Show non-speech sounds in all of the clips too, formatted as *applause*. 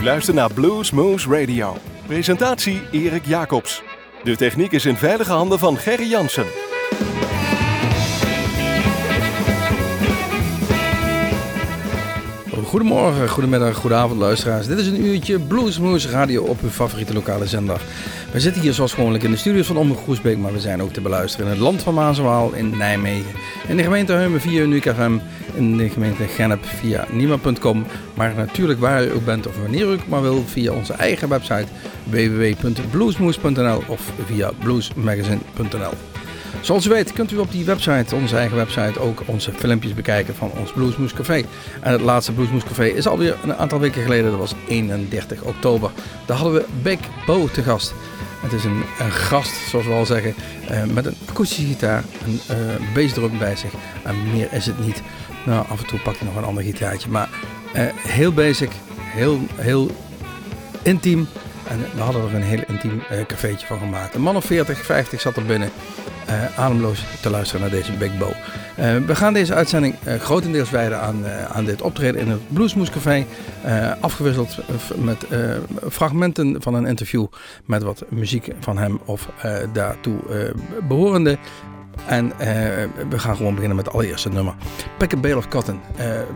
U luistert naar Blues Moose Radio. Presentatie Erik Jacobs. De techniek is in veilige handen van Gerry Jansen. Goedemorgen, goedemiddag, goedenavond luisteraars. Dit is een uurtje Bluesmoose Radio op uw favoriete lokale zender. We zitten hier zoals gewoonlijk in de studios van Omroep Groesbeek, maar we zijn ook te beluisteren in het land van Maaswaal in Nijmegen. In de gemeente Heumen via Uniek FM, in de gemeente Gennep via Nima.com. Maar natuurlijk waar u ook bent of wanneer u ook maar wil via onze eigen website www.bluesmoose.nl of via bluesmagazine.nl. Zoals u weet kunt u op die website, onze eigen website, ook onze filmpjes bekijken van ons Bluesmoes Café. En het laatste Bluesmoes Café is alweer een aantal weken geleden, dat was 31 oktober. Daar hadden we Big Bo te gast. Het is een, een gast, zoals we al zeggen, uh, met een akoestische gitaar, een bassdrum bij zich. En meer is het niet. Nou, af en toe pakt hij nog een ander gitaartje. Maar uh, heel basic, heel, heel intiem. En we hadden er een heel intiem uh, cafeetje van gemaakt. Een man of 40, 50 zat er binnen. Uh, ademloos te luisteren naar deze Big Bow. Uh, we gaan deze uitzending uh, grotendeels wijden aan, aan dit optreden in het Bluesmoes Café. afgewisseld met fragmenten van een interview met wat muziek van hem of daartoe behorende. En we gaan gewoon beginnen met het allereerste nummer. Pick a Bale of Cotton,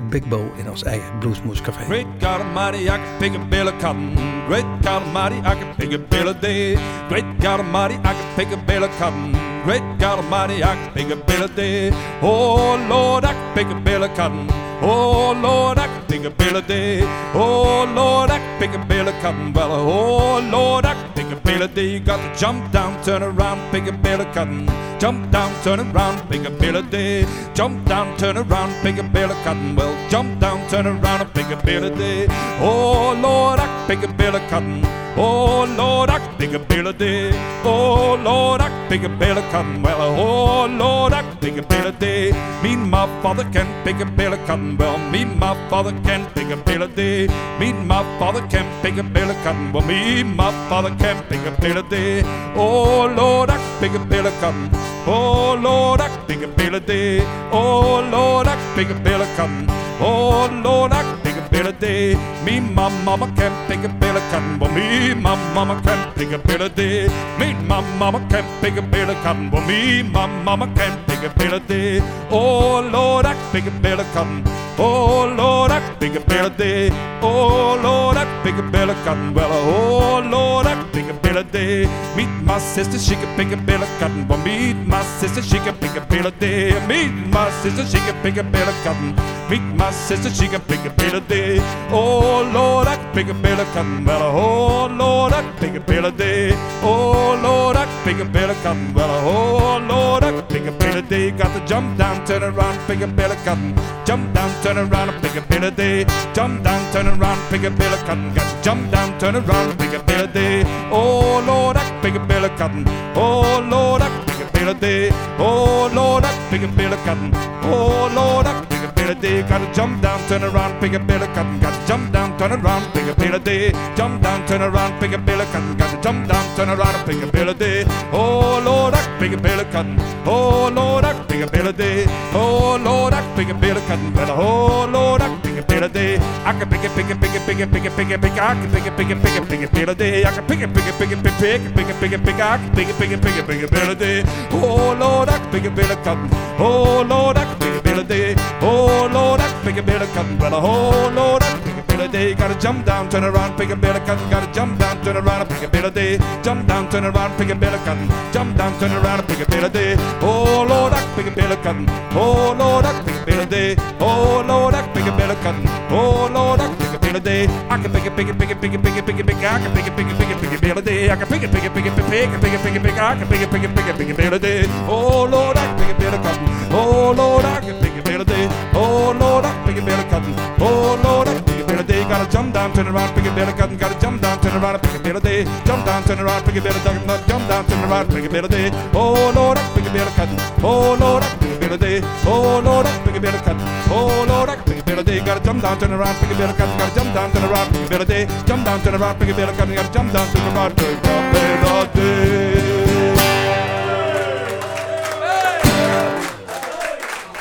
Big Bow in ons eigen Bluesmoes Café. Great God Almighty, I can pick a bale of cotton. Great God Almighty, I can pick a bale of day. Great God Almighty, I can pick a bale of cotton. Great God Almighty, I can pick a bale of day. Oh Lord, I can pick a bale of cotton. Oh Lord, I pick a bale of day. Oh Lord, I can pick a bale of cotton. Well, oh Lord, I can pick a bale of day. You got to jump down, turn around, pick a bale of cotton. Jump down, turn around, pick a bale of day. Jump down, turn around, pick a bale of cotton. Well, jump down, turn around, pick a bale of day. Oh Lord, I can pick a bale of cotton. Oh Lord, I can pick a of day. Oh Lord, I can pick a of cotton. Well, oh Lord, I can pick a of day. Me and my father can pick a of cotton. Well, me and my father can pick a of day. Me and my father can pick a of cotton. Well, me and my father can pick a of day. Oh Lord, I can pick a of cotton. Oh Lord, I can pick a of day. Oh Lord, I can pick a of cotton. Oh Lord, I can pick a day. Me my mama can't pick a bale of cotton. Well, me my mama can't pick a bale of day. Me my mama can't pick a bale of cotton. Well, me my mama can't pick a bale of day. Oh Lord, I pick a bale of cotton. Oh Lord, I pick a bale of day. Oh Lord, I pick a bale of cotton. Well, oh Lord, I pick a bale of day. Meet my sister, she can pick a bale of cotton. Well, meet my sister, she can pick a bale of day. Meet my sister, she can pick a bale of cotton. Meet my sister, she can pick a bale of day. Oh Lord, I pick a bale of cotton. Well, oh Lord, I pick a bale of day. Oh Lord, I pick a bale of cotton. Well, oh Lord, I pick a bale of day. Got to jump down, turn around, pick a bale of cotton. Jump down, turn around, pick a bale of day. Jump down, turn around, pick a bale of cotton. Got to jump down, turn around, pick a bale of day. Oh Lord, I pick a bale of cotton. Oh Lord, I pick a bale of day. Oh Lord, I pick a bale of cotton. Oh Lord, I pick a day. Got to jump down, turn around, pick a bale of cotton. Got to jump down, turn around, pick a bale of day. Jump down, turn around, pick a bale of cotton. Got to jump down, turn around, pick a bale of day. Oh Lord, I pick a bale of cotton. Oh Lord, I pick a bale of day. Oh Lord, I pick a bale of cotton. Well, oh Lord, I pick a bale of day. I can pick it, pick it, pick it, pick it, pick it, pick it, pick it. I can pick it, pick it, pick it, pick it, bale of day. I can pick it, pick it, pick it, pick it, pick it, pick it, pick it, pick it. I can pick it, pick it, pick it, pick it, bale of day. Oh Lord, I pick a bale of cotton. Oh Lord, I a day. Oh Lord, I pick a bale of. Well, oh Lord, I pick a of day. Gotta jump down, turn around, pick a bale of. Gotta jump down, turn around, pick a of day. Jump down, turn around, pick a bale of. Jump down, turn around, pick a of day. Oh Lord, I pick a bale of. Oh Lord, I pick a of day. Oh Lord, I pick a bale of. Oh Lord, I can a day. I can pick it, pick it, pick it, pick it, pick it, pick it, pick it. I can pick it, pick it, pick it, pick it, bale of day. I can pick it, pick it, pick it, pick it, pick it, pick it, pick it. I can pick it, pick it, pick it, pick it, bale of day. Oh Lord, I can pick a bale of cotton. Oh Lord, I can pick a bale of day. Oh Lord, I can pick a bale of cotton. Oh Lord, I can Piccadilly day, gotta jump down, turn around, Piccadilly cutting, gotta jump down, turn around, Piccadilly day, jump down, turn around, Piccadilly ducking, gotta jump down, turn around, Piccadilly day. Oh Lord, I pick up Piccadilly cutting, oh Lord, I pick up Piccadilly day, oh Lord, I pick up Piccadilly cutting, oh Lord, I pick up Piccadilly day, gotta jump down, turn around, Piccadilly cutting, gotta jump down, turn around, Piccadilly day, jump down, turn around, Piccadilly cutting, gotta jump down, turn around, Piccadilly day.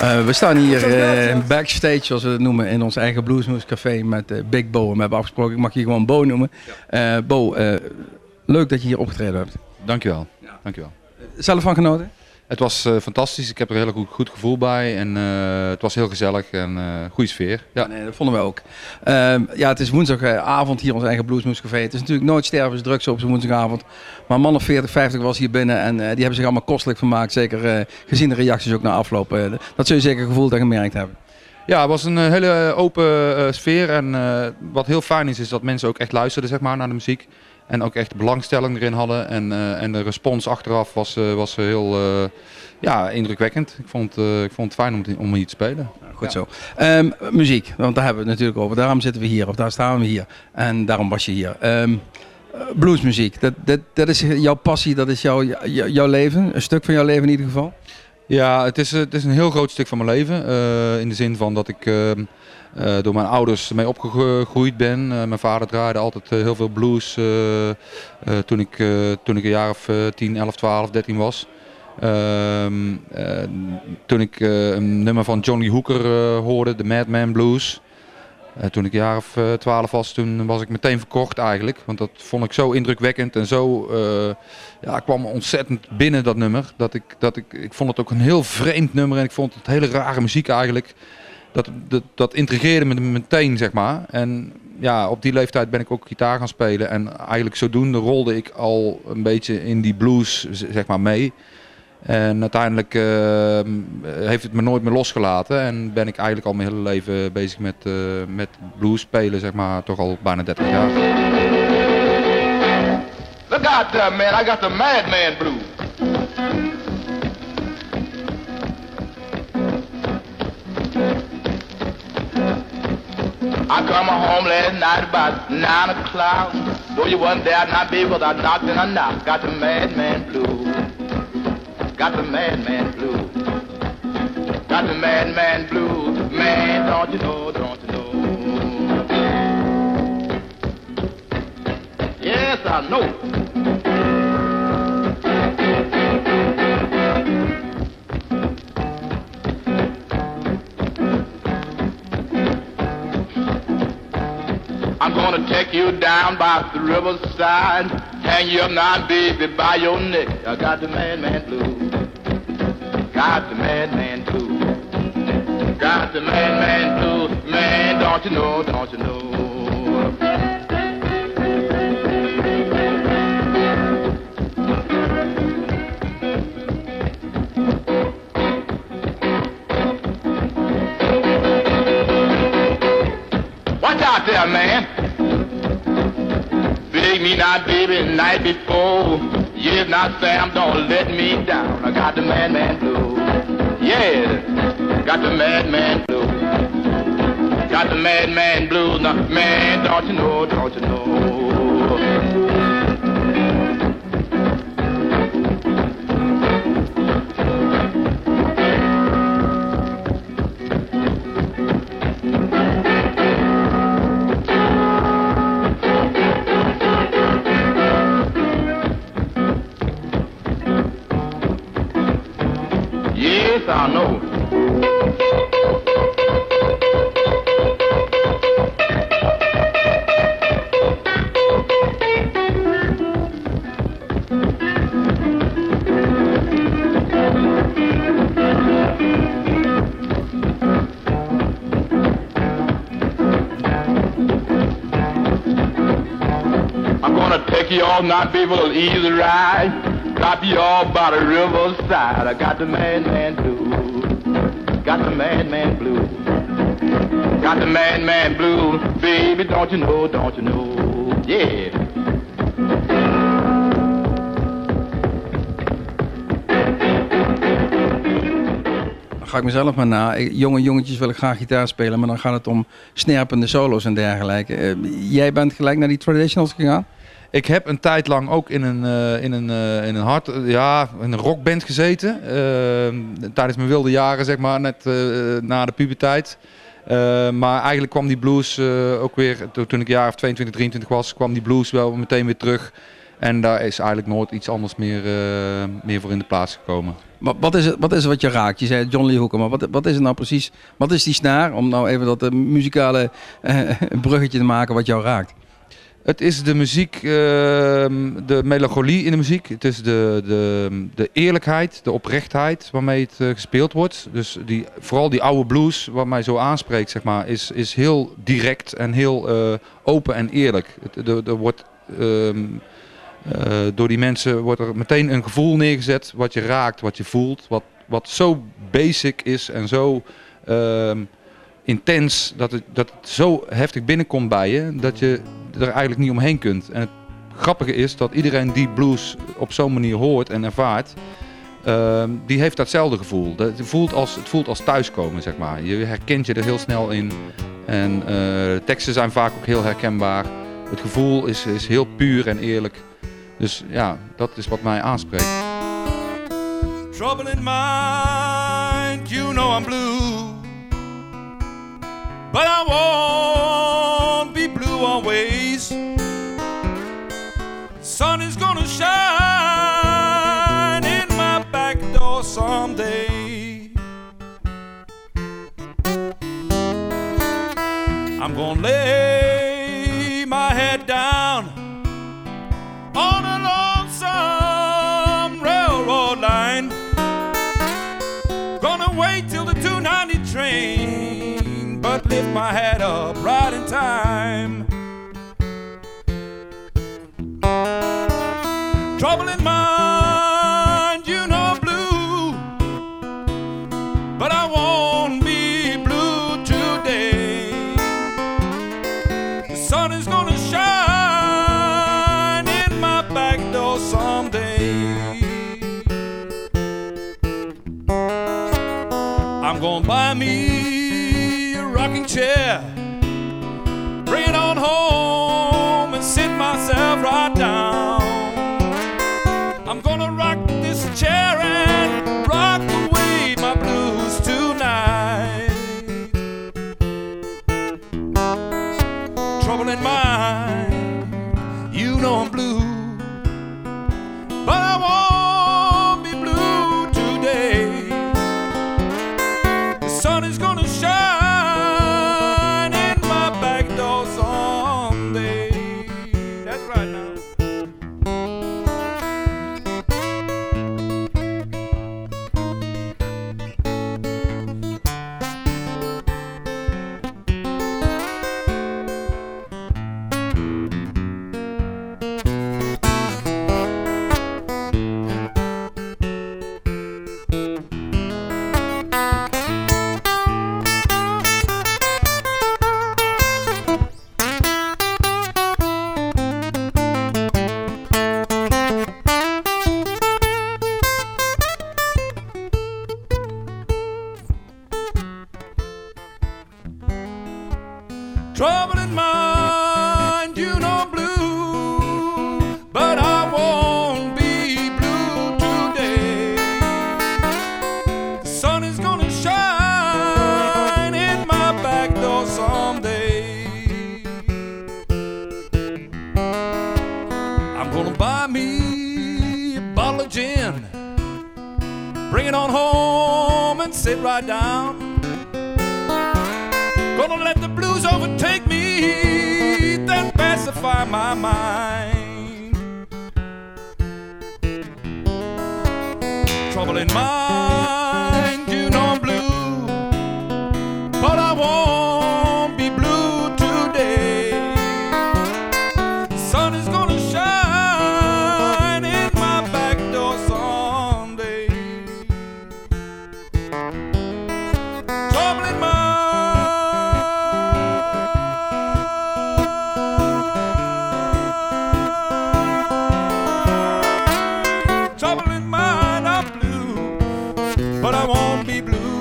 Uh, we staan hier uh, backstage, zoals we het noemen, in ons eigen Bluesmoose Café met uh, Big Bo. En we hebben afgesproken, ik mag je gewoon Bo noemen. Bo, leuk dat je hier opgetreden hebt. Dankjewel. Ja. Dankjewel. Zelf van genoten? Het was uh, fantastisch. Ik heb er een heel goed, goed gevoel bij. En uh, het was heel gezellig en uh, goede sfeer. Ja. Nee, dat vonden we ook. Ehm, ja, het is woensdagavond hier ons eigen Bluesmoes Café. Het is natuurlijk nooit stervensdruk zo op zo'n woensdagavond. Maar man of 40, 50 was hier binnen en die hebben zich allemaal kostelijk vermaakt. Zeker gezien de reacties ook na afloop. dat zul je zeker gevoeld en gemerkt hebben. Ja, het was een hele open sfeer. En wat heel fijn is, is dat mensen ook echt luisterden zeg maar, naar de muziek. En ook echt belangstelling erin hadden. En, uh, en de respons achteraf was, uh, was heel uh, ja, indrukwekkend. Ik vond, ik vond het fijn om, om hier te spelen. goed zo. Um, muziek, want daar hebben we het natuurlijk over. Daarom zitten we hier, of daar staan we hier. En daarom was je hier. Um, bluesmuziek, dat, dat, dat is jouw passie, dat is jouw, jouw leven. Een stuk van jouw leven in ieder geval. Ja, het is, het is een heel groot stuk van mijn leven. in de zin van dat ik ehm, uh, door mijn ouders mee opgegroeid ben. Uh, mijn vader draaide altijd uh, heel veel blues toen, ik, toen ik een jaar of 10, 11, 12, 13 was. Ehm, toen ik een nummer van Johnny Hooker hoorde, de Madman Blues. toen ik een jaar of 12 was, toen was ik meteen verkocht eigenlijk. Want dat vond ik zo indrukwekkend en zo ja, kwam ontzettend binnen dat nummer. Dat ik, dat ik, ik vond het ook een heel vreemd nummer en ik vond het hele rare muziek eigenlijk dat, dat, dat intrigeerde me meteen, zeg maar. En ja, op die leeftijd ben ik ook gitaar gaan spelen. En eigenlijk zodoende rolde ik al een beetje in die blues, zeg maar, mee. En uiteindelijk uh, heeft het me nooit meer losgelaten. En ben ik eigenlijk al mijn hele leven bezig met, uh, met blues spelen, zeg maar, toch al bijna 30 jaar. Look out there, man. I got the madman blues. I come home last night about nine o'clock. Though you wasn't there, not be because I knocked and I knocked. Got the madman blue. Got the madman blue. Got the madman blue. Man, don't you know, don't you know? Yes, I know. You down by the riverside, hang you up now, baby, by your neck. I got the man, man blue. Got the man, man blue. Got the man, man blue. Man, don't you know, don't you know? out there, man. Me not, baby, night before. Yes, not Sam, don't let me down. I got the madman blue. Yeah, got the madman blue. Got the madman blues. Now, man, don't you know, don't you know? Not be able to easy ride. Drop you all by the riverside. I got the madman blue. Got the madman blue. Got the madman blue. Baby, don't you know, don't you know? Yeah. ga ik mezelf maar na. Jonge jongetjes willen graag gitaar spelen, maar dan gaat het om snerpende solo's en dergelijke. Uh, jij bent gelijk naar die traditionals gegaan? Ik heb een tijd lang ook in een, uh, in een, uh, in een, hard, ja, een rockband gezeten. Uh, tijdens mijn wilde jaren, zeg maar, net na de puberteit. maar eigenlijk kwam die blues ook weer, toen ik jaar of 22, 23 was, kwam die blues wel meteen weer terug. En daar is eigenlijk nooit iets anders meer, eh, meer voor in de plaats gekomen. Wat, wat, is het, wat is het wat je raakt? Je zei John Lee Hooker, maar wat, wat is het nou precies? Wat is die snaar? Om nou even dat eh, muzikale eh, *laughs* bruggetje te maken wat jou raakt. Het is de muziek, ehm, de melancholie in de muziek. Het is de, de, de eerlijkheid, de oprechtheid waarmee het eh, gespeeld wordt. Dus die, vooral die oude blues, wat mij zo aanspreekt, zeg maar, is, is heel direct en heel eh, open en eerlijk. Er, er wordt, ehm, eh, door die mensen wordt er meteen een gevoel neergezet wat je raakt, wat je voelt. Wat, wat zo basic is en zo ehm, intens, dat het, dat het zo heftig binnenkomt bij je, dat je er eigenlijk niet omheen kunt. En het grappige is dat iedereen die blues op zo'n manier hoort en ervaart, ehm, die heeft datzelfde gevoel. Dat het, voelt als, het voelt als thuiskomen, zeg maar. Je herkent je er heel snel in. En eh, de teksten zijn vaak ook heel herkenbaar. Het gevoel is, is heel puur en eerlijk. Dus ja, dat is wat mij aanspreekt. Trouble in mind, you know I'm blue. Always. Sun is gonna shine in my back door someday. I'm gonna lay my head down on a lonesome railroad line. Gonna wait till the 290 train, but lift my head up right in time. Trouble in mind, but I won't be blue.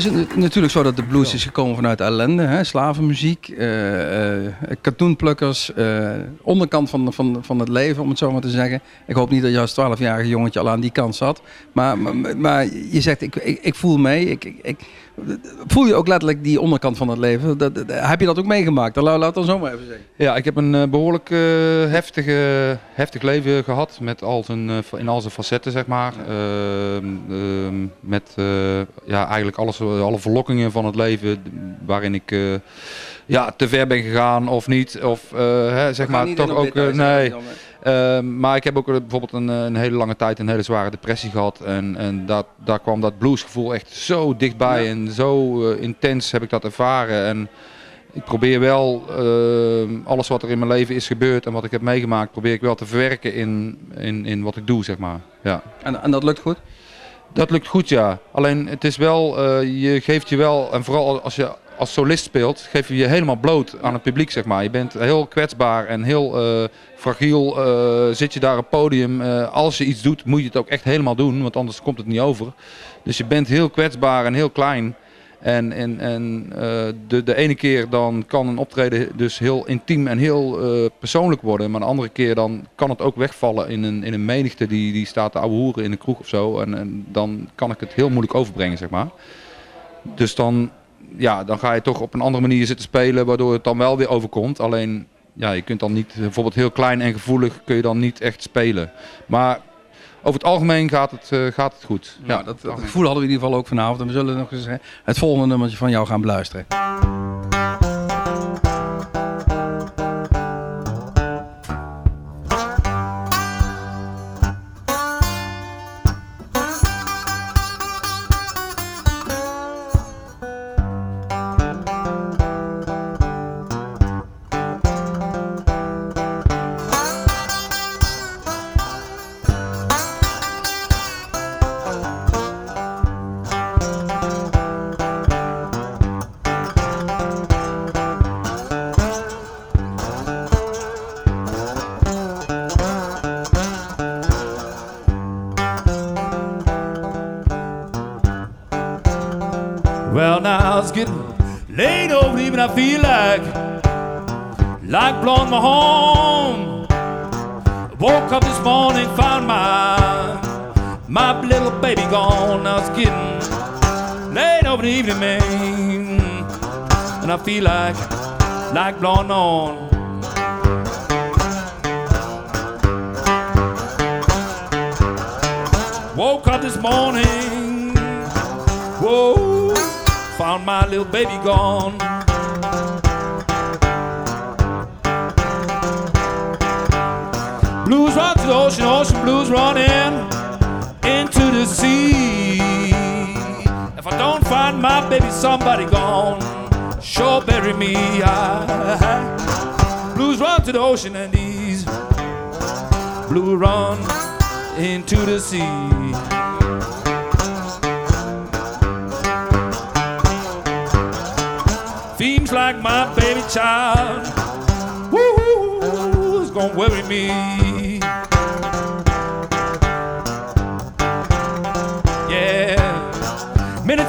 Is het natuurlijk zo dat de blues is gekomen vanuit ellende, hè? slavenmuziek, eh, eh, katoenplukkers, eh, onderkant van, van, van het leven, om het zo maar te zeggen. Ik hoop niet dat je als 12-jarige jongetje al aan die kant zat. Maar, maar, maar je zegt, ik, ik, ik voel mee. Ik, ik- voel je ook letterlijk die onderkant van het leven? Dat, dat- heb je dat ook meegemaakt? Dan laat laat dan zo maar even zeggen. Ja, ik heb een eh, behoorlijk eh, heftige, heftig leven gehad met al zijn, eh, in al zijn facetten, zeg maar. Ehm, ehm, met eh, ja, eigenlijk alles, eh, alle verlokkingen van het leven waarin ik eh, ja, te ver ben gegaan of niet. Of eh, hè, zeg maar toch ook... eh, nee, Ehm, maar ik heb ook bijvoorbeeld een, eh, een hele lange tijd een hele zware depressie gehad. En, en dat, daar kwam dat bluesgevoel echt zo dichtbij Ja. en zo eh, intens heb ik dat ervaren. En ik probeer wel ehm, alles wat er in mijn leven is gebeurd en wat ik heb meegemaakt, probeer ik wel te verwerken in, in, in wat ik doe, zeg maar. Ja. En, en dat lukt goed? Dat lukt goed, ja. Alleen het is wel, eh, je geeft je wel, en vooral als je als solist speelt, geef je je helemaal bloot aan het publiek, zeg maar. Je bent heel kwetsbaar en heel eh, fragiel. eh, zit je daar op het podium, eh, als je iets doet, moet je het ook echt helemaal doen, want anders komt het niet over. Dus je bent heel kwetsbaar en heel klein. En, en, en de, de ene keer dan kan een optreden dus heel intiem en heel persoonlijk worden. Maar de andere keer dan kan het ook wegvallen in een, in een menigte die, die staat te ouwe hoeren in een kroeg of zo. En, en dan kan ik het heel moeilijk overbrengen, zeg maar. Dus dan, ja, dan ga je toch op een andere manier zitten spelen, waardoor het dan wel weer overkomt. Alleen, ja, je kunt dan niet, bijvoorbeeld heel klein en gevoelig, kun je dan niet echt spelen. Maar over het algemeen gaat het, eh, gaat het goed. Ja, dat, dat gevoel hadden we in ieder geval ook vanavond. En we zullen nog eens eh, het volgende nummertje van jou gaan beluisteren. Baby gone. Now it's getting late over the evening, man, and I feel like like blowing on. Woke up this morning, whoa, found my little baby gone. Blues run to the ocean, ocean blues running the sea. If I don't find my baby, somebody gone, sure bury me. I, blues run to the ocean and these blue run into the sea. Seems like my baby child, woo, is gonna worry me.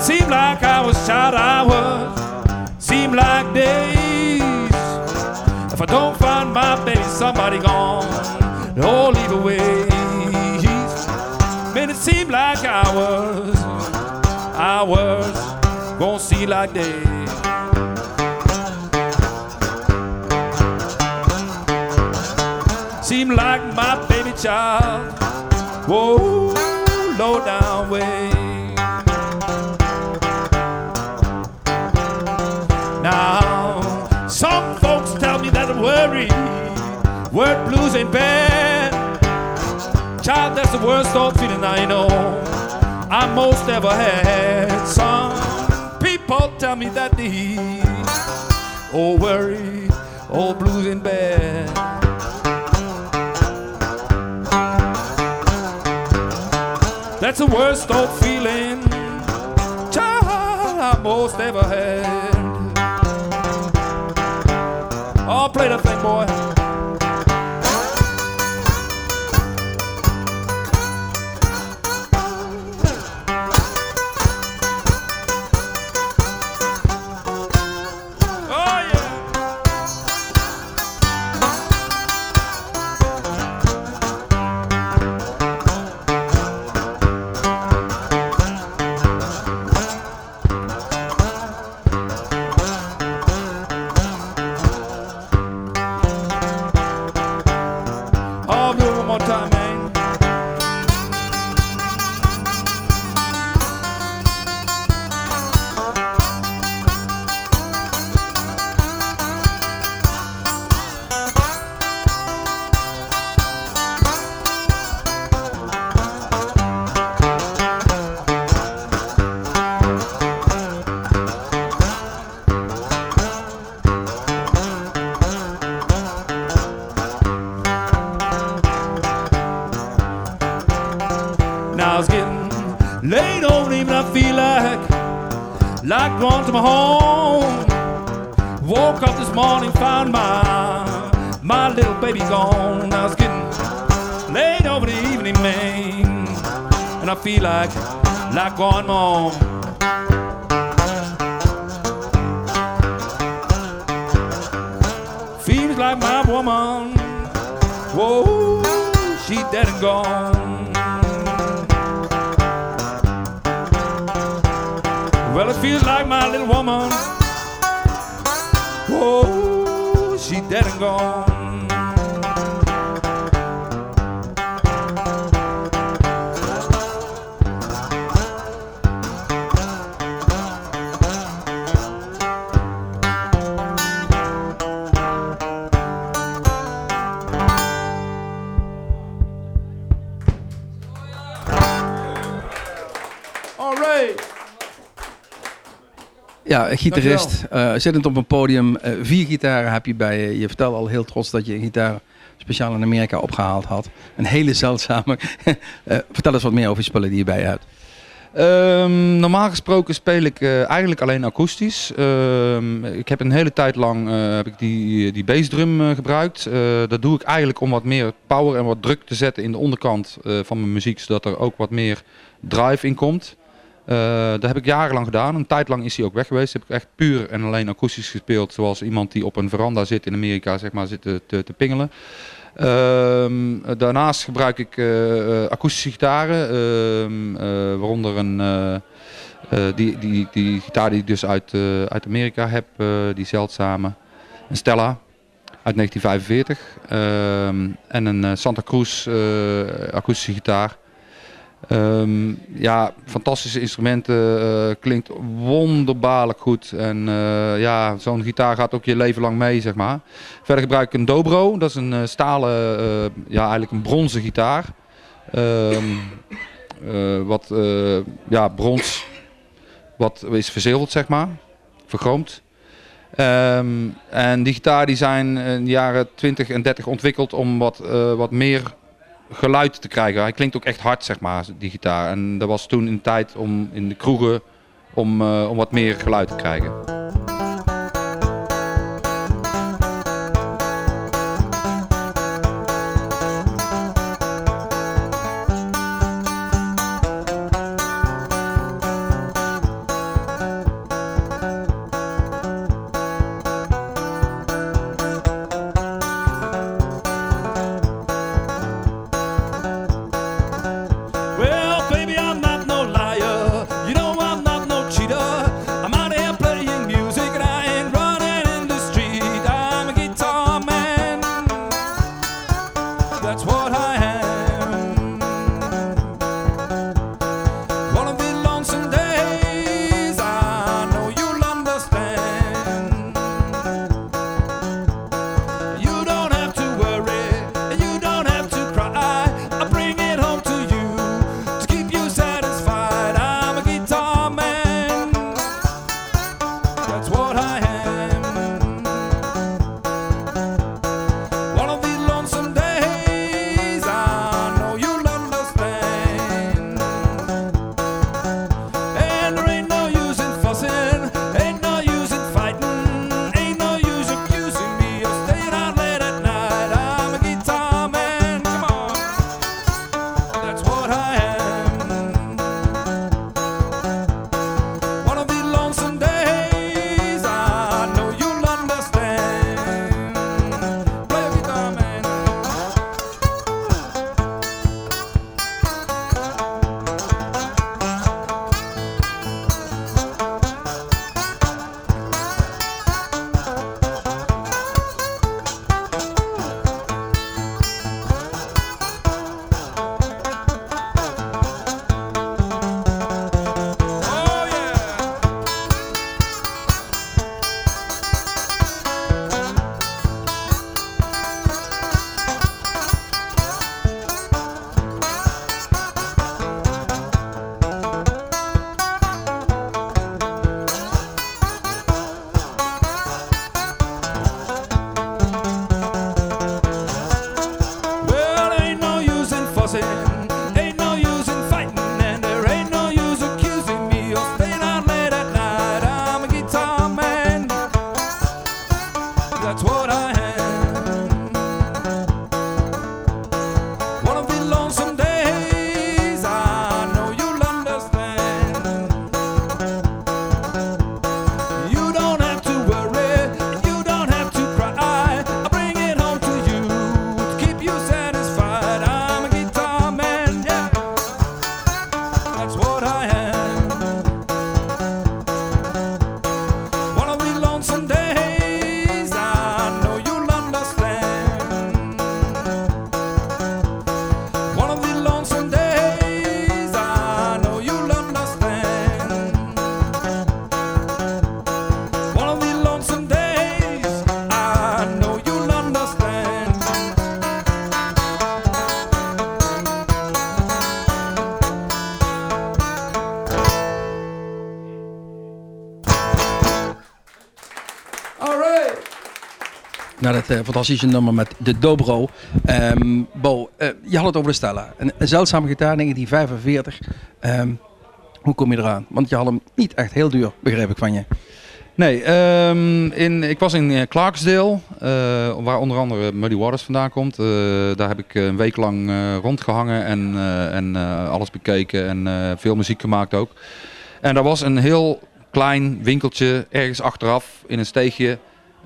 Seemed like I was child hours, seemed like days. If I don't find my baby, somebody gone, oh, leave away. Man, it seemed like hours, hours, gonna see like days. Seem like my baby child. Whoa, low down way. Worried. Word blues ain't bad. Child, that's the worst old feeling I know I most ever had. Some people tell me that the old oh, worry, old blues ain't bad. That's the worst old feeling child I most ever had. boy. Like like going home. Feels like my woman. Whoa, she dead and gone. Well, it feels like my little woman. Whoa, she dead and gone. Ja, gitarist, eh, zittend op een podium. eh, vier gitaren heb je bij je. Je vertelde al heel trots dat je een gitaar speciaal in Amerika opgehaald had. Een hele zeldzame. *laughs* Eh, vertel eens wat meer over die spullen die je bij je hebt. Ehm, normaal gesproken speel ik eigenlijk alleen akoestisch. Ehm, ik heb een hele tijd lang heb ik die, die bassdrum gebruikt. Dat doe ik eigenlijk om wat meer power en wat druk te zetten in de onderkant van mijn muziek, zodat er ook wat meer drive in komt. Eh, dat heb ik jarenlang gedaan. Een tijd lang is hij ook weg geweest. Heb ik echt puur en alleen akoestisch gespeeld, zoals iemand die op een veranda zit in Amerika, zeg maar, zit te, te, pingelen. Ehm, daarnaast gebruik ik eh, eh, akoestische gitaren, ehm, eh, waaronder een, die, die, die gitaar die ik dus uit, uit Amerika heb, die zeldzame, een Stella uit 1945 ehm, en een Santa Cruz akoestische gitaar. Ehm, ja, fantastische instrumenten, eh, klinkt wonderbaarlijk goed. En eh, ja, zo'n gitaar gaat ook je leven lang mee, zeg maar. Verder gebruik ik een dobro, dat is een eh, stalen, ja eigenlijk een bronzen gitaar. Ehm, eh, wat, ja, brons, wat is verzilverd, zeg maar, vergroomd. Ehm, en die gitaar die zijn in de jaren 20 en 30 ontwikkeld om wat, wat meer geluid te krijgen. Hij klinkt ook echt hard, zeg maar, die gitaar. En dat was toen in tijd om in de kroegen om, eh, om wat meer geluid te krijgen. Naar het eh, fantastische nummer met de Dobro. Ehm, Bo, eh, je had het over de Stella. Een, een zeldzame gitaar, 1945. Ehm, hoe kom je eraan? Want je had hem niet echt heel duur, begreep ik van je. Nee, ehm, in, ik was in eh, Clarksdale, eh, waar onder andere Muddy Waters vandaan komt. Eh, daar heb ik een week lang eh, rondgehangen en, eh, en eh, alles bekeken en eh, veel muziek gemaakt ook. En daar was een heel klein winkeltje ergens achteraf in een steegje.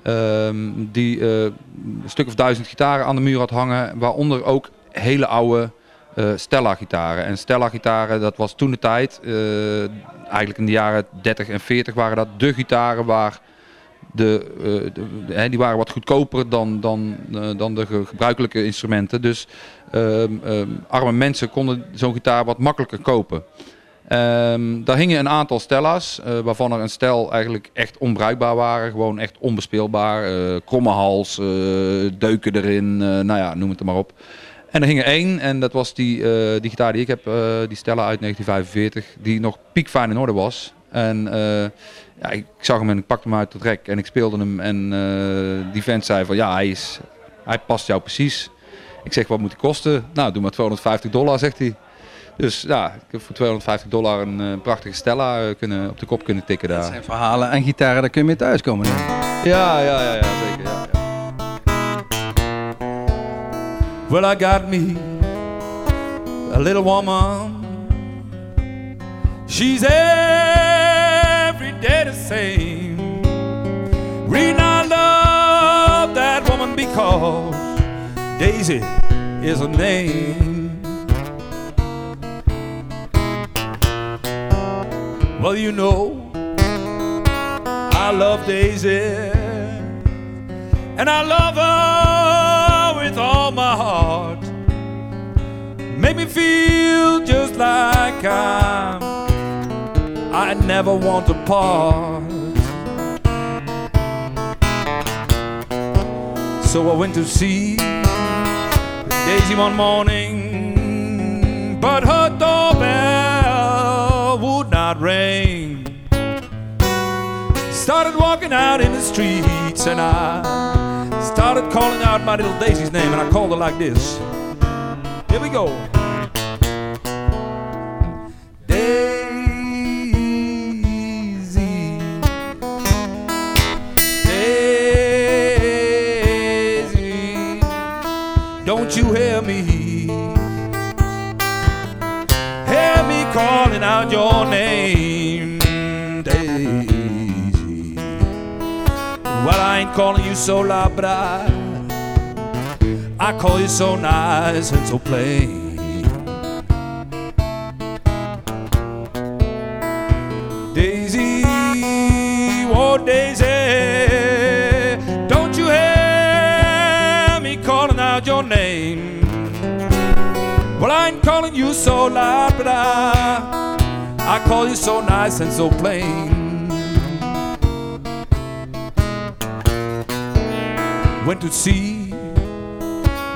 ehm, die eh, een stuk of duizend gitaren aan de muur had hangen. Waaronder ook hele oude eh, Stella-gitaren. En Stella-gitaren, dat was toen de tijd, eh, eigenlijk in de jaren 30 en 40 waren dat de gitaren waar de, die waren wat goedkoper dan, dan, dan de ge- gebruikelijke instrumenten. Dus ehm, ehm, arme mensen konden zo'n gitaar wat makkelijker kopen. Ehm, daar hingen een aantal Stella's, eh, waarvan er een stel eigenlijk echt onbruikbaar waren. Gewoon echt onbespeelbaar. eh, kromme hals, eh, deuken erin, nou ja, noem het er maar op. En er hing er één, en dat was die, die gitaar die ik heb, die Stella uit 1945, die nog piekfijn in orde was. En ja, ik zag hem en ik pakte hem uit het rek en ik speelde hem. En die vent zei van ja, hij, is, hij past jou precies. Ik zeg, wat moet hij kosten? Nou, doe maar 250 dollar, zegt hij. Dus ja, ik heb voor 250 dollar een eh, prachtige Stella eh, kunnen, op de kop kunnen tikken Dat daar. zijn verhalen en gitaren, daar kun je mee thuiskomen. Ja, ja, ja, ja zeker. Ja, ja. Well, I got me a little woman. She's every day the same. Reason I love that woman because Daisy is her name. Well, you know, I love Daisy. And I love her with all my heart. Make me feel just like I'm. I never want to part. So I went to see Daisy one morning, but her doorbell ring started walking out in the streets and I started calling out my little Daisy's name and I called her like this. Here we go. Calling you so but I, call you so nice and so plain. Daisy, oh Daisy, don't you hear me calling out your name? Well, I ain't calling you so I, I call you so nice and so plain. See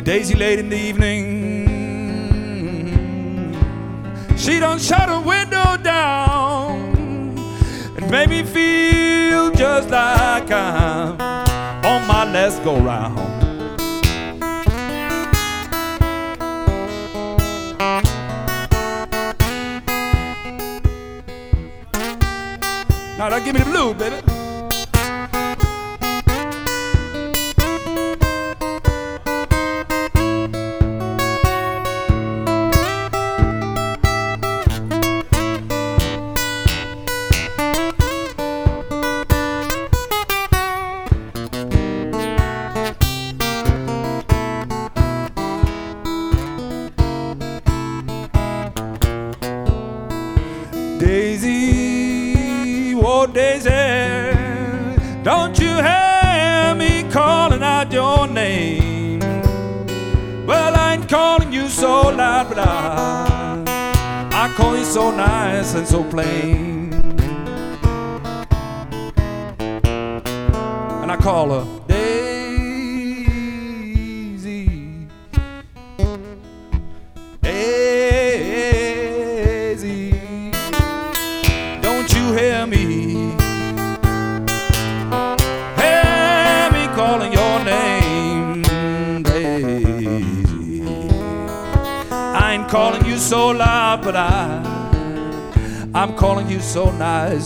Daisy late in the evening. She done shut her window down and made me feel just like I'm on my last go round. Now, now give me the blue, baby. And so plain.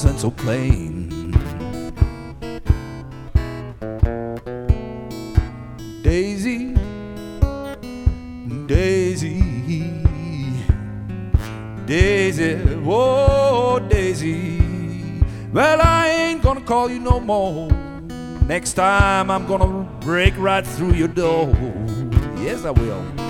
And so plain. Daisy, Daisy, Daisy, whoa, Daisy. Well, I ain't gonna call you no more. Next time I'm gonna break right through your door. Yes, I will.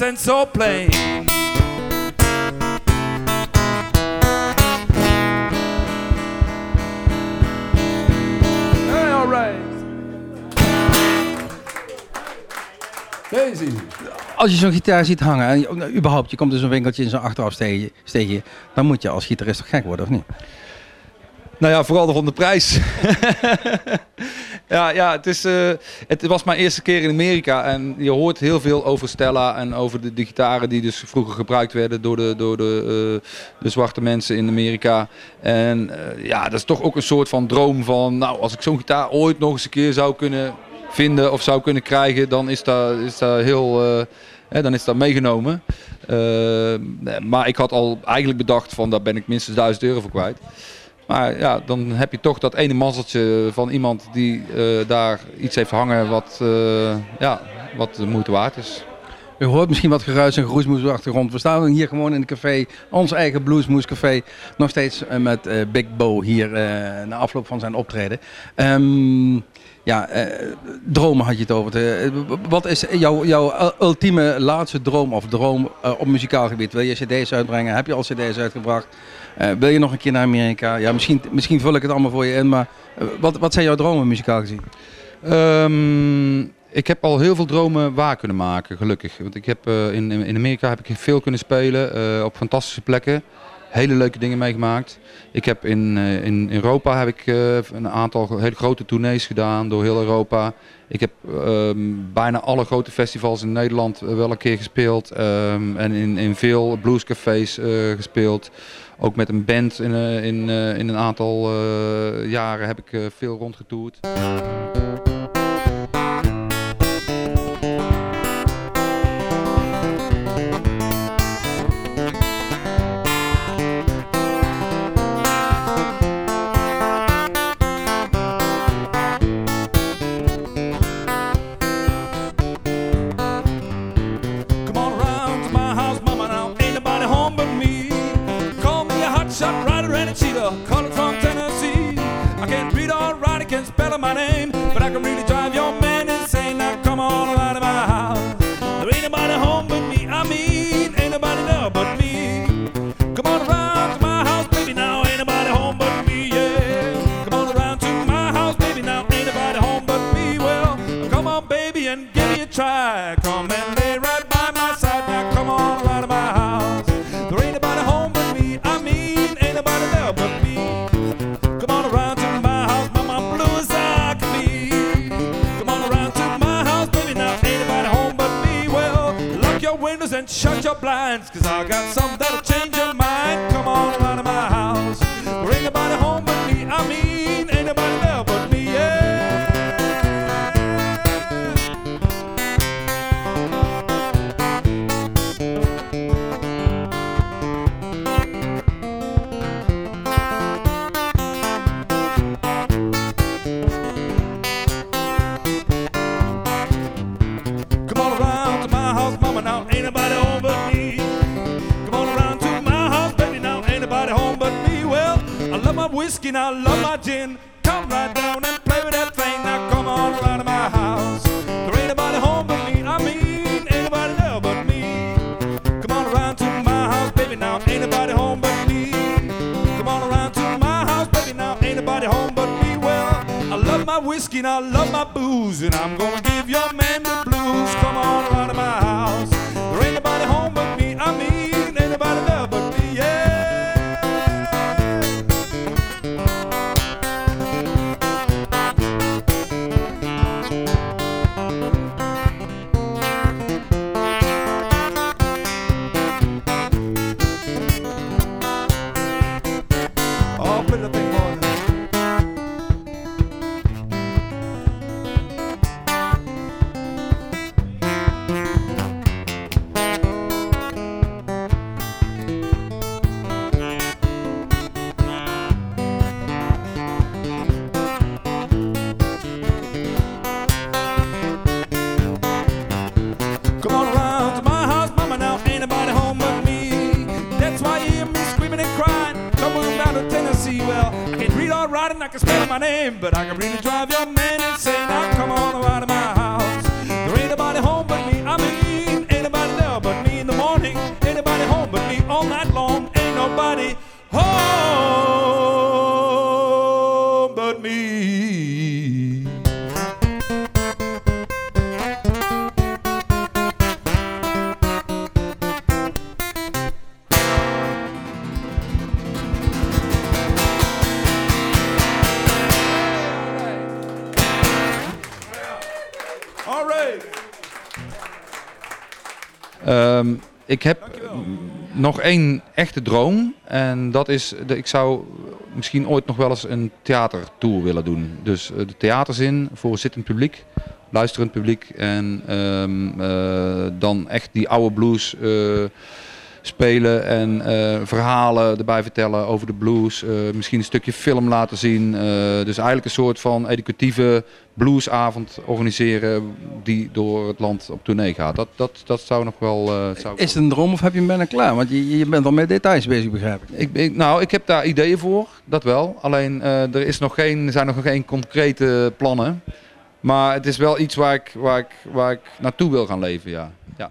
Nice and so plain. Hey, all right. Daisy. Als je zo'n gitaar ziet hangen, en nou, überhaupt, je komt in zo'n winkeltje in zo'n achterafsteegje, steegje, dan moet je als gitarist toch gek worden, of niet? Nou ja, vooral rond de prijs. *laughs* ja, ja het, is, eh, het was mijn eerste keer in Amerika en je hoort heel veel over Stella en over de, gitaren die dus vroeger gebruikt werden door de, door de, eh, de zwarte mensen in Amerika. En eh, ja, dat is toch ook een soort van droom van, nou, als ik zo'n gitaar ooit nog eens een keer zou kunnen vinden of zou kunnen krijgen, dan is dat, is dat heel, dan is dat meegenomen. Maar ik had al eigenlijk bedacht van, daar ben ik minstens 1000 euro voor kwijt. Maar ja, dan heb je toch dat ene mazzeltje van iemand die eh, daar iets heeft hangen wat, eh, ja, wat de moeite waard is. U hoort misschien wat geruis en geroesmoes op de achtergrond. We staan hier gewoon in het café, ons eigen Bluesmoes Café. Nog steeds eh, met Big Bo hier na afloop van zijn optreden. Ehm, ja, eh, dromen had je het over. Eh, wat is jouw, jouw ultieme laatste droom of droom eh, op muzikaal gebied? Wil je cd's uitbrengen? Heb je al cd's uitgebracht? Eh, wil je nog een keer naar Amerika? Ja, misschien, misschien vul ik het allemaal voor je in, maar wat, wat zijn jouw dromen muzikaal gezien? Ehm, ik heb al heel veel dromen waar kunnen maken, gelukkig. Want ik heb, in, in Amerika heb ik veel kunnen spelen op fantastische plekken. Hele leuke dingen meegemaakt. Ik heb in, eh, in Europa heb ik, eh, een aantal hele grote tournees gedaan door heel Europa. Ik heb ehm, bijna alle grote festivals in Nederland eh, wel een keer gespeeld. ehm, en in, in veel bluescafés gespeeld. Ook met een band in, in, in een aantal jaren heb ik veel rondgetoerd. And give me a try. Come and lay right by my side. Now come on around to my house. There ain't nobody home but me. I mean, ain't nobody there but me. Come on around to my house, mama, blue as I can be. Come on around to my house, baby, now ain't nobody home but me. Well, lock your windows and shut your blinds, cause I got something gin. Come right down and play with that thing. Now come on around of my house. There ain't nobody home but me. I mean, ain't nobody there but me. Come on around to my house, baby. Now ain't nobody home but me. Come on around to my house, baby. Now ain't nobody home but me. Well, I love my whiskey and I love my booze and I'm gonna give your man. My name, but I can really drive nog één echte droom. En dat is, de, ik zou misschien ooit nog wel eens een theatertour willen doen. Dus eh, de theaters in voor zittend publiek, luisterend publiek. En ehm, eh, dan echt die oude blues eh, spelen en verhalen erbij vertellen over de blues. Misschien een stukje film laten zien. Dus eigenlijk een soort van educatieve bluesavond organiseren die door het land op tournee gaat. Dat, dat, dat zou nog wel... eh, zou Is het een droom of heb je hem bijna klaar? Want je, je bent al met details bezig, begrijp ik. ik, ik- nou, ik heb daar ideeën voor, dat wel. Alleen eh, er, is nog geen, zijn nog geen concrete plannen. Maar het is wel iets waar ik, waar ik, waar ik naartoe wil gaan leven, ja. ja.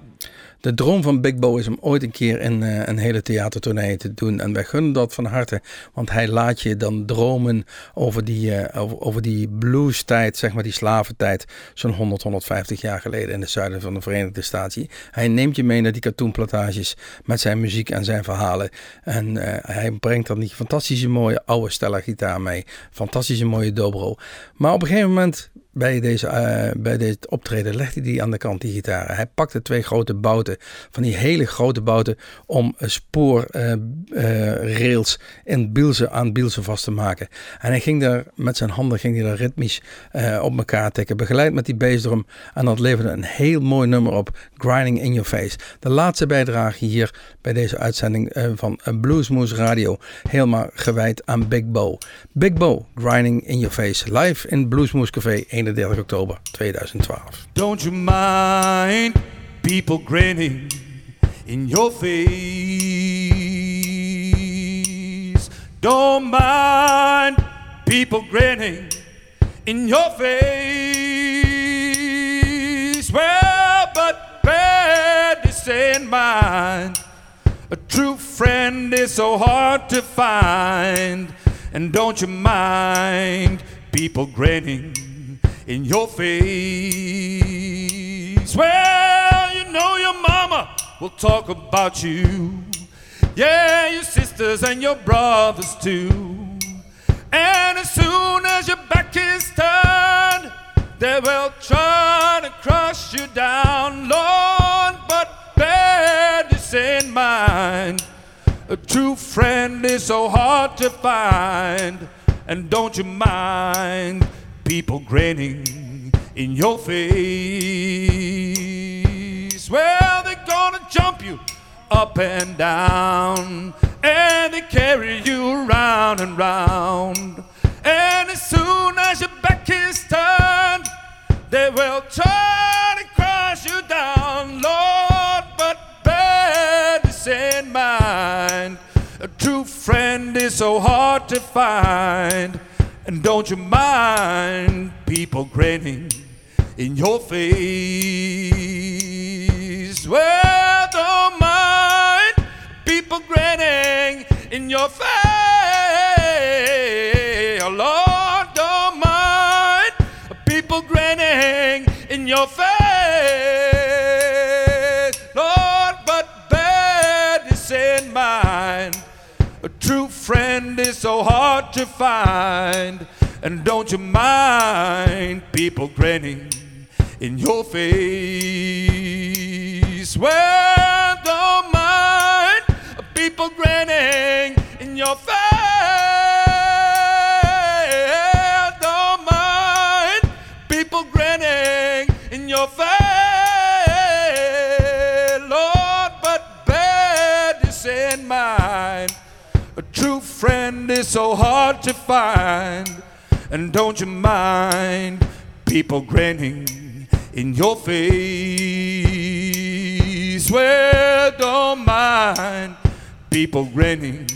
De droom van Big Bo is om ooit een keer een, eh, een hele theatertournee te doen. En wij gunnen dat van harte. Want hij laat je dan dromen over die, eh, over, die blues-tijd, zeg maar die slaventijd. Zo'n 100, 150 jaar geleden in het zuiden van de Verenigde Staten. Hij neemt je mee naar die cartoonplantages met zijn muziek en zijn verhalen. En eh, hij brengt dan die fantastische mooie oude Stella gitaar mee. Fantastische mooie dobro. Maar op een gegeven moment bij, deze, eh, bij dit optreden legde hij die aan de kant, die gitaren. Hij pakte twee grote bouten, van die hele grote bouten, om spoorrails in Bielse, aan Bielse vast te maken. En hij ging daar met zijn handen ging hij daar ritmisch eh, op elkaar tikken, begeleid met die bassdrum. En dat leverde een heel mooi nummer op, Grinding in Your Face. De laatste bijdrage hier bij deze uitzending eh, van eh, Bluesmoose Radio, helemaal gewijd aan Big Bo. Big Bo, Grinding in Your Face, live in Bluesmoose Café, 31 oktober 2012. Don't you mind people grinning in your face? Don't mind people grinning in your face. Well, but bad is in mind. A true friend is so hard to find. And don't you mind people grinning in your face? Well, you know your mama will talk about you. Yeah, your sisters and your brothers too. And as soon as your back is turned, they will try to crush you down, Lord. But bear this in mind. A true friend is so hard to find. And don't you mind people grinning in your face? Well, they're gonna jump you up and down, and they carry you round and round. And as soon as your back is turned, they will try to crush you down, Lord. But bear this in mind. A true friend is so hard to find. And don't you mind people grinning in your face? Well, don't mind people grinning in your face. Oh, Lord, don't mind people grinning in your face. Friend is so hard to find. And don't you mind people grinning in your face? Well, don't mind people grinning in your face. Friend is so hard to find. And don't you mind people grinning in your face? Well, don't mind people grinning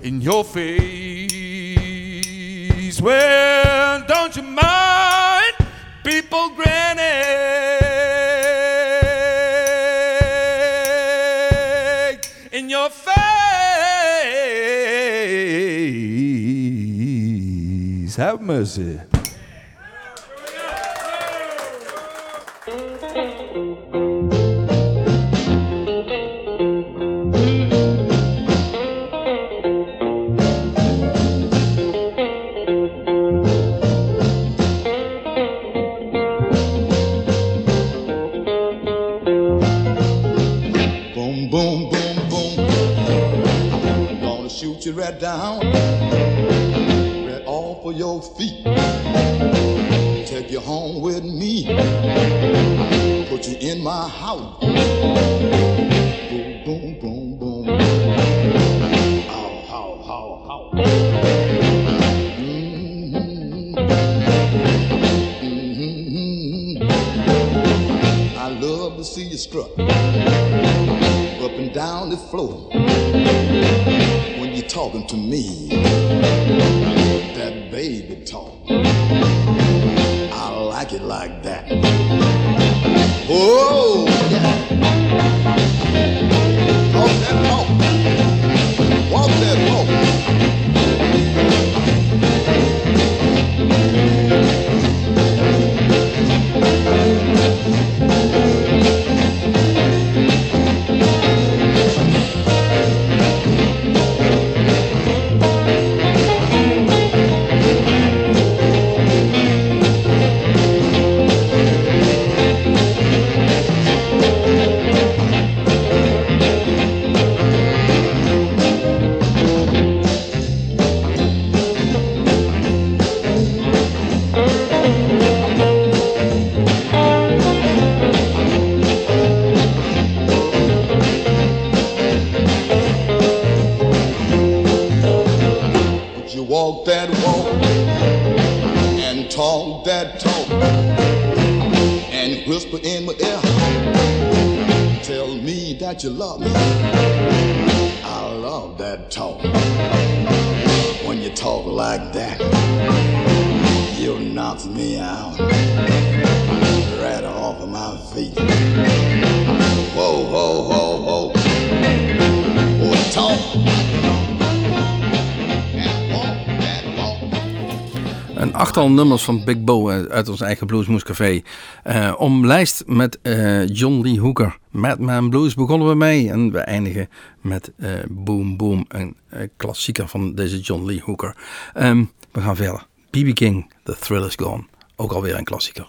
in your face. Well, don't you mind people grinning in your face? Mercy. You love me. I love that talk. When you talk like that, you knock me out right off of my feet. Whoa, whoa, whoa, whoa. Oh, talk. Een achttal nummers van Big Bo uit ons eigen Bluesmoes Café. Eh omlijst met eh, John Lee Hooker. Madman Blues begonnen we mee. En we eindigen met eh, Boom Boom. Een eh, klassieker van deze John Lee Hooker. Ehm, we gaan verder. B.B. King, The Thrill Is Gone. Ook alweer een klassieker.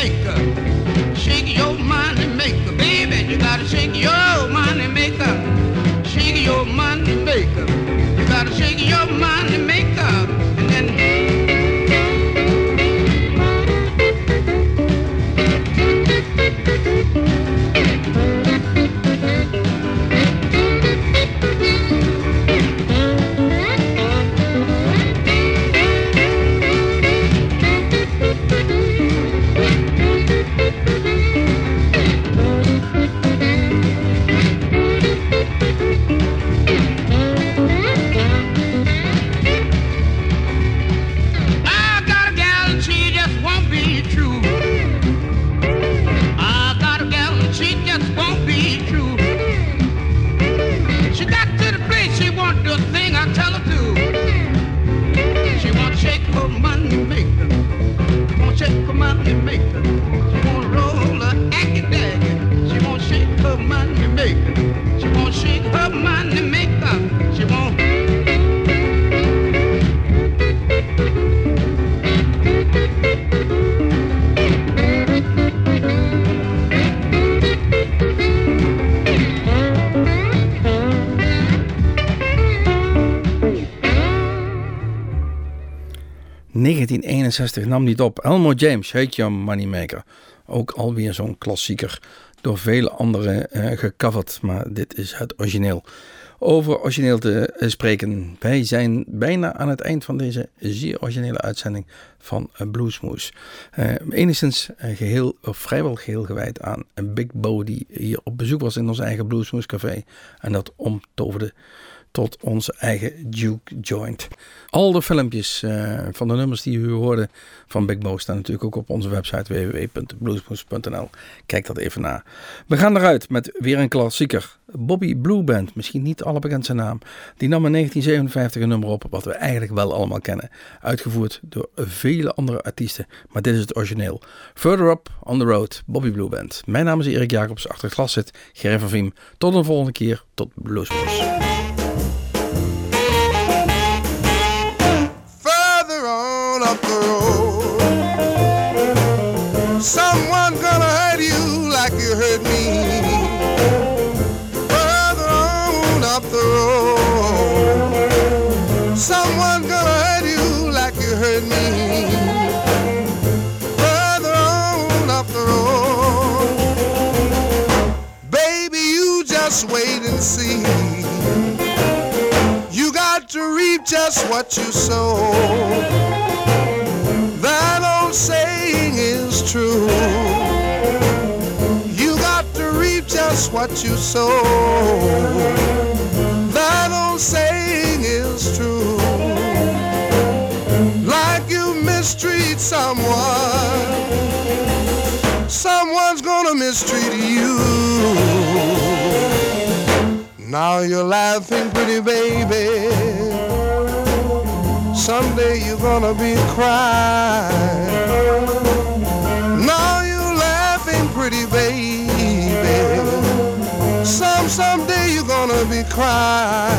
maker. ...1961 nam niet op. Elmo James, Shake Your Moneymaker. Ook alweer zo'n klassieker. Door vele anderen eh, gecoverd. Maar dit is het origineel. Over origineel te eh, spreken. Wij zijn bijna aan het eind van deze zeer originele uitzending van eh, Bluesmoes. Eh, enigszins eh, geheel, of vrijwel geheel gewijd aan Big Bo die hier op bezoek was in ons eigen Bluesmoes Café. En dat omtoverde tot onze eigen Duke Joint. Al de filmpjes eh, van de nummers die u hoorde van Big Bo staan natuurlijk ook op onze website www.bluesmoes.nl. Kijk dat even na. We gaan eruit met weer een klassieker. Bobby Blue Band, misschien niet de allerbekendste naam. Die nam in 1957 een nummer op wat we eigenlijk wel allemaal kennen. Uitgevoerd door vele andere artiesten, maar dit is het origineel. Further Up on the Road, Bobby Blue Band. Mijn naam is Erik Jacobs, achter het glas zit Gerrit van Viem. Tot een volgende keer, tot Bluesmoes. Just wait and see. You got to reap just what you sow. That old saying is true. You got to reap just what you sow. That old saying is true. Like you mistreat someone, someone's gonna mistreat you. Now you're laughing, pretty baby. Someday you're gonna be crying. Now you're laughing, pretty baby. Some someday you're gonna be crying.